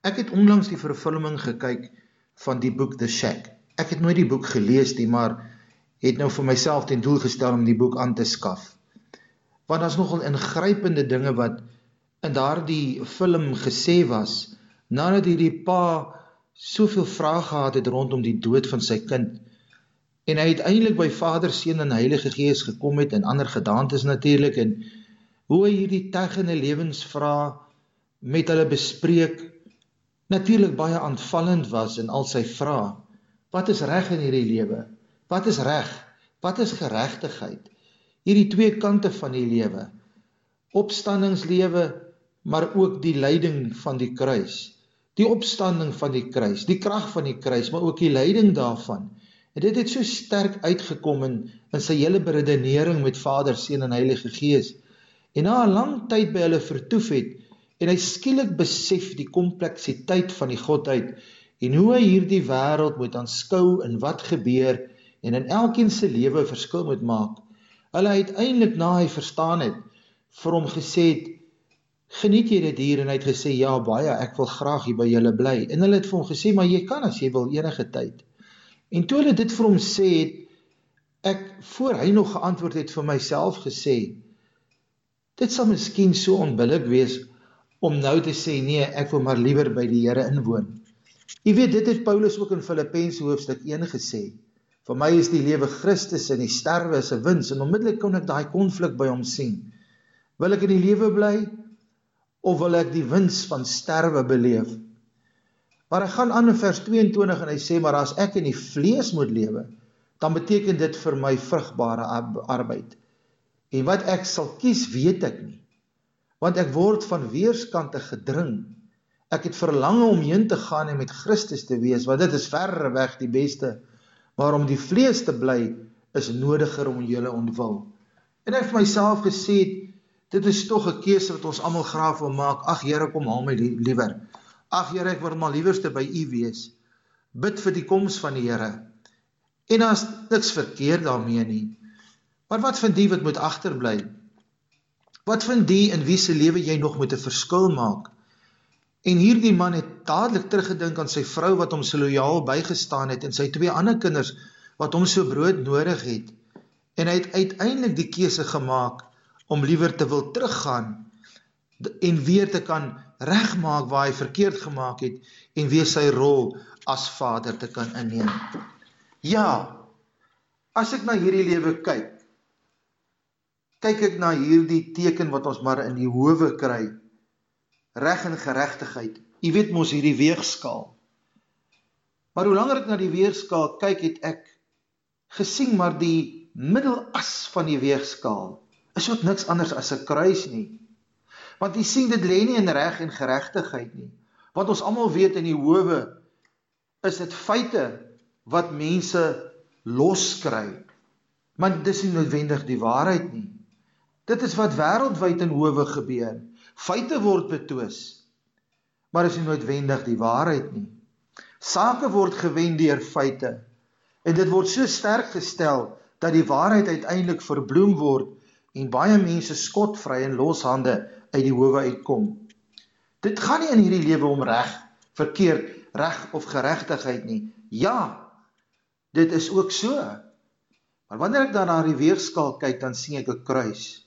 Ek het onlangs die vervulling gekyk van die boek The Shack. Ek het nooit die boek gelees nie, maar het nou vir myself ten doel gestel om die boek aan te skaf. Want daar's nogal ingrypende dinge wat in daardie film gesê was nadat hierdie pa soveel vrae gehad het rondom die dood van sy kind en hy uiteindelik by Vader, Seun en Heilige Gees gekom het en ander gedaantes natuurlik en hoe hy hierdie teggende lewensvrae met hulle bespreek natuurlik baie aanvallend was in al sy vrae. Wat is reg in hierdie lewe? Wat is reg? Wat is geregtigheid? Hierdie twee kante van die lewe. Opstandingslewe, maar ook die lyding van die kruis. Die opstanding van die kruis, die krag van die kruis, maar ook die lyding daarvan. En dit het so sterk uitgekom in in sy hele beredenering met Vader, Seun en Heilige Gees. En na 'n lang tyd by hulle vertoef het en hy skielik besef die kompleksiteit van die godheid en hoe hy hierdie wêreld moet aanskou en wat gebeur en in elkeen se lewe verskil moet maak. Hulle uiteindelik na hy verstaan het vir hom gesê het geniet jy dit hier? En hy het gesê ja baie ek wil graag hier by julle bly. En hulle het vir hom gesê maar jy kan as jy wil enige tyd. En toe hulle dit vir hom sê het ek voor hy nog geantwoord het vir myself gesê dit sal miskien so onbillik wees om nou te sê nee ek wil maar liewer by die Here inwoon. Jy weet dit het Paulus ook in Filippense hoofstuk 1 gesê. Vir my is die lewe Christus en die sterwe is 'n wins en onmiddellik kon ek daai konflik by hom sien. Wil ek in die lewe bly of wil ek die wins van sterwe beleef? Maar hy gaan aan in vers 22 en hy sê maar as ek in die vlees moet lewe, dan beteken dit vir my vrugbare arbeid. En wat ek sal kies, weet ek nie. Want ek word van weerskante gedring. Ek het verlange om heen te gaan en met Christus te wees, want dit is verre weg die beste. Maar om die vlees te bly is nodiger om julle ontwil. En ek het vir myself gesê, dit is tog 'n keuse wat ons almal graag wil maak. Ag Here, kom haal my liewer. Ag Here, ek wil maar liewerste by U wees. Bid vir die koms van die Here. En daar's niks verkeerd daarmee nie. Maar wat van die wat moet agterbly? Wat van die in wie se lewe jy nog moet 'n verskil maak? En hierdie man het dadelik teruggedink aan sy vrou wat hom so lojaal bygestaan het en sy twee ander kinders wat hom so brood nodig het. En hy het uiteindelik die keuse gemaak om liewer te wil teruggaan en weer te kan regmaak waar hy verkeerd gemaak het en weer sy rol as vader te kan inneem. Ja. As ek na hierdie lewe kyk, kyk ek na hierdie teken wat ons maar in die howe kry. Reg en geregtigheid. U weet mos hierdie weegskaal. Maar hoe langer ek na die weegskaal kyk, het ek gesien maar die middelas van die weegskaal is ook niks anders as 'n kruis nie. Want jy sien dit lê nie in reg en geregtigheid nie. Want ons almal weet in die howe is dit feite wat mense loskry. Maar dis nie noodwendig die waarheid nie. Dit is wat wêreldwyd in howe gebeur. Feite word betwis. Maar is nie noodwendig die waarheid nie. Sake word gewen deur feite en dit word so sterk gestel dat die waarheid uiteindelik verbloem word en baie mense skotvry en loshande uit die howe uitkom. Dit gaan nie in hierdie lewe om reg, verkeerd, reg of geregtigheid nie. Ja, dit is ook so. Maar wanneer ek dan na die weegskaal kyk, dan sien ek 'n kruis.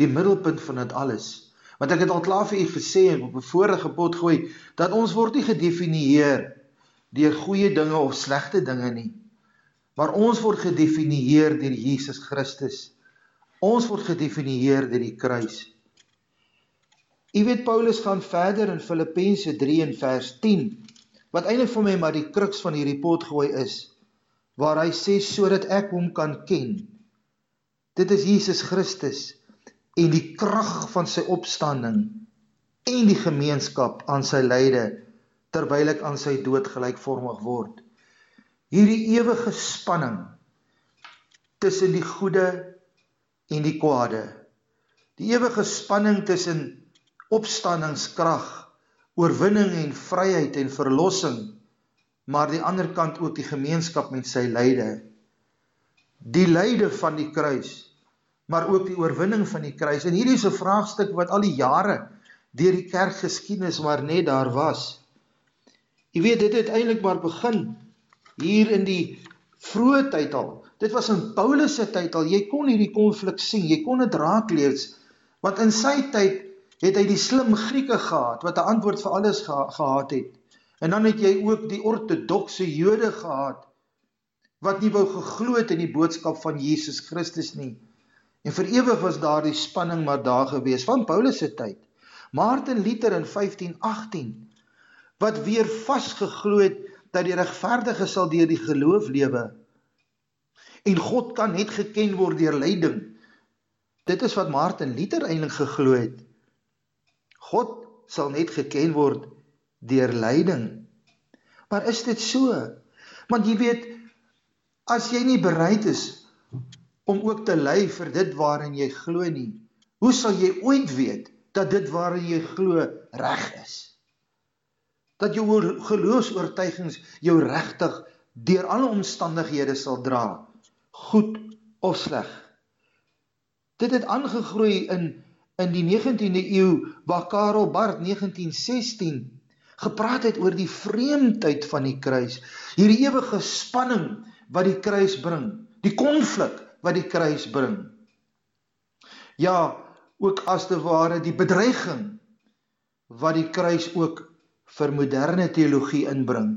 Die middelpunt van dit alles. Want ek het al klaar vir u gesê en op 'n vorige pot gooi dat ons word nie gedefinieer deur goeie dinge of slegte dinge nie. Maar ons word gedefinieer deur Jesus Christus. Ons word gedefinieer deur die kruis. U weet Paulus gaan verder in Filippense 3 en vers 10 wat eintlik vir my maar die kruks van hierdie pot gooi is waar hy sê sodat ek hom kan ken. Dit is Jesus Christus en die krag van sy opstanding en die gemeenskap aan sy lyde terwyl ek aan sy dood gelykvormig word. Hierdie ewige spanning tussen die goeie en die kwade. Die ewige spanning tussen opstanningskrag, oorwinning en vryheid en verlossing, maar die ander kant ook die gemeenskap met sy lyde. Die lyde van die kruis, maar ook die oorwinning van die kruis. En hierdie is 'n vraagstuk wat al die jare deur die kerkgeskiedenis maar net daar was. Jy weet dit het eintlik maar begin hier in die vroeë tyd al. Dit was in Paulus se tyd al. Jy kon hierdie konflik sien. Jy kon dit raak lees. Want in sy tyd het hy die slim Grieke gehad wat 'n antwoord vir alles geha gehad het. En dan het jy ook die ortodokse Jode gehad wat nie wou geglo het in die boodskap van Jesus Christus nie. En vir ewig was daardie spanning maar daar gewees van Paulus se tyd. Martin Luther in 1518 wat weer vasgeglo het dat die regverdige sal deur die geloof lewe en God kan net geken word deur lyding. Dit is wat Martin Luther eintlik geglo het. God sal net geken word deur lyding. Maar is dit so? Want jy weet as jy nie bereid is om ook te ly vir dit waarin jy glo nie, hoe sal jy ooit weet dat dit waarin jy glo reg is? Dat jou geloofs-oortuigings jou regtig deur alle omstandighede sal dra goed of sleg. Dit het aangegroei in in die 19de eeu waar Karel Barth 1916 gepraat het oor die vreemdheid van die kruis, hierdie ewige spanning wat die kruis bring, die konflik wat die kruis bring. Ja, ook as te ware die bedreiging wat die kruis ook vir moderne teologie inbring.